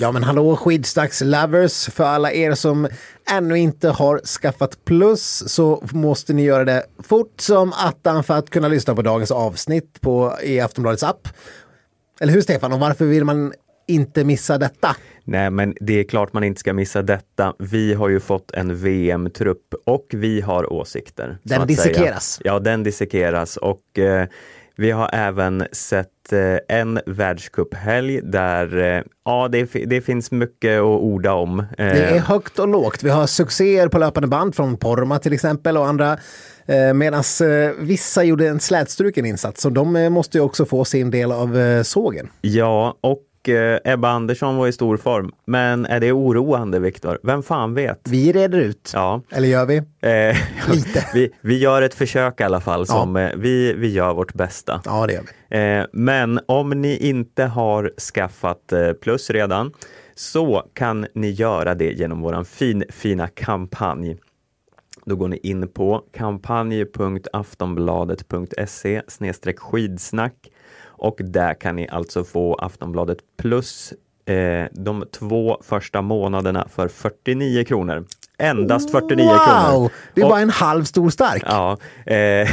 Ja men hallå skidstax-lovers! För alla er som ännu inte har skaffat plus så måste ni göra det fort som attan för att kunna lyssna på dagens avsnitt på, i Aftonbladets app. Eller hur Stefan? Och varför vill man inte missa detta? Nej, men det är klart man inte ska missa detta. Vi har ju fått en VM-trupp och vi har åsikter. Den dissekeras. Säga. Ja, den dissekeras och eh, vi har även sett eh, en världscuphelg där eh, ja, det, det, finns mycket att orda om. Eh, det är högt och lågt. Vi har succéer på löpande band från Porma till exempel och andra. Medan vissa gjorde en slätstruken insats, så de måste ju också få sin del av sågen. Ja, och Eh, Ebba Andersson var i stor form. Men är det oroande, Viktor? Vem fan vet? Vi reder ut. Ja. Eller gör vi? Eh, Lite. vi, vi gör ett försök i alla fall. Som, ja. Eh, vi, vi gör vårt bästa. Ja, det gör vi. Men om ni inte har skaffat plus redan så kan ni göra det genom våran fin, fina kampanj. Då går ni in på kampanj.aftonbladet.se skidsnack och där kan ni alltså få Aftonbladet plus eh, de två första månaderna för 49 kronor. Endast 49 wow! kronor. Det är och, bara en halv stor stark. Ja. Eh,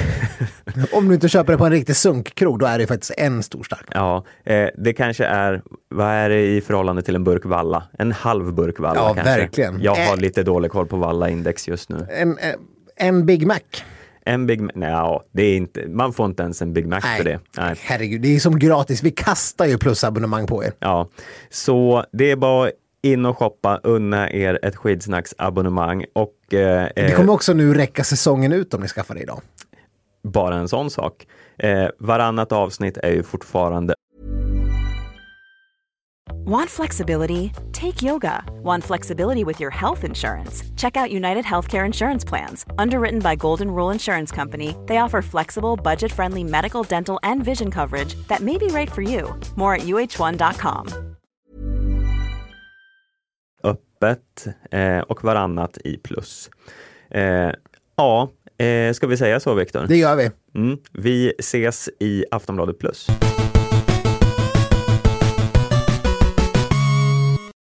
Om du inte köper det på en riktig sunkkrog, då är det faktiskt en stor stark. Ja, eh, det kanske är, vad är det i förhållande till en burk valla? En halv burk valla ja, kanske. verkligen. Jag har eh, lite dålig koll på valla-index just nu. En, eh, en Big Mac. En Big Mac? Nej, det är inte, man får inte ens en Big Mac Nej, för det. Nej. Herregud, det är som gratis. Vi kastar ju plusabonnemang på er. Ja, så det är bara in och shoppa, unna er ett skidsnacksabonnemang och... Eh, det kommer också nu räcka säsongen ut om ni skaffar det idag. Bara en sån sak. Eh, varannat avsnitt är ju fortfarande Want flexibility? Take yoga. Want flexibility with your health insurance? Check out United Healthcare Insurance Plans. Underwritten by Golden Rule Insurance Company, they offer flexible, budget friendly medical, dental, and vision coverage that may be right for you. More at uh1.com. Öppet eh, och varannat i plus. Eh, ja, eh, ska vi säga så Viktor? Det gör vi. Mm, vi ses i Aftonbladet Plus.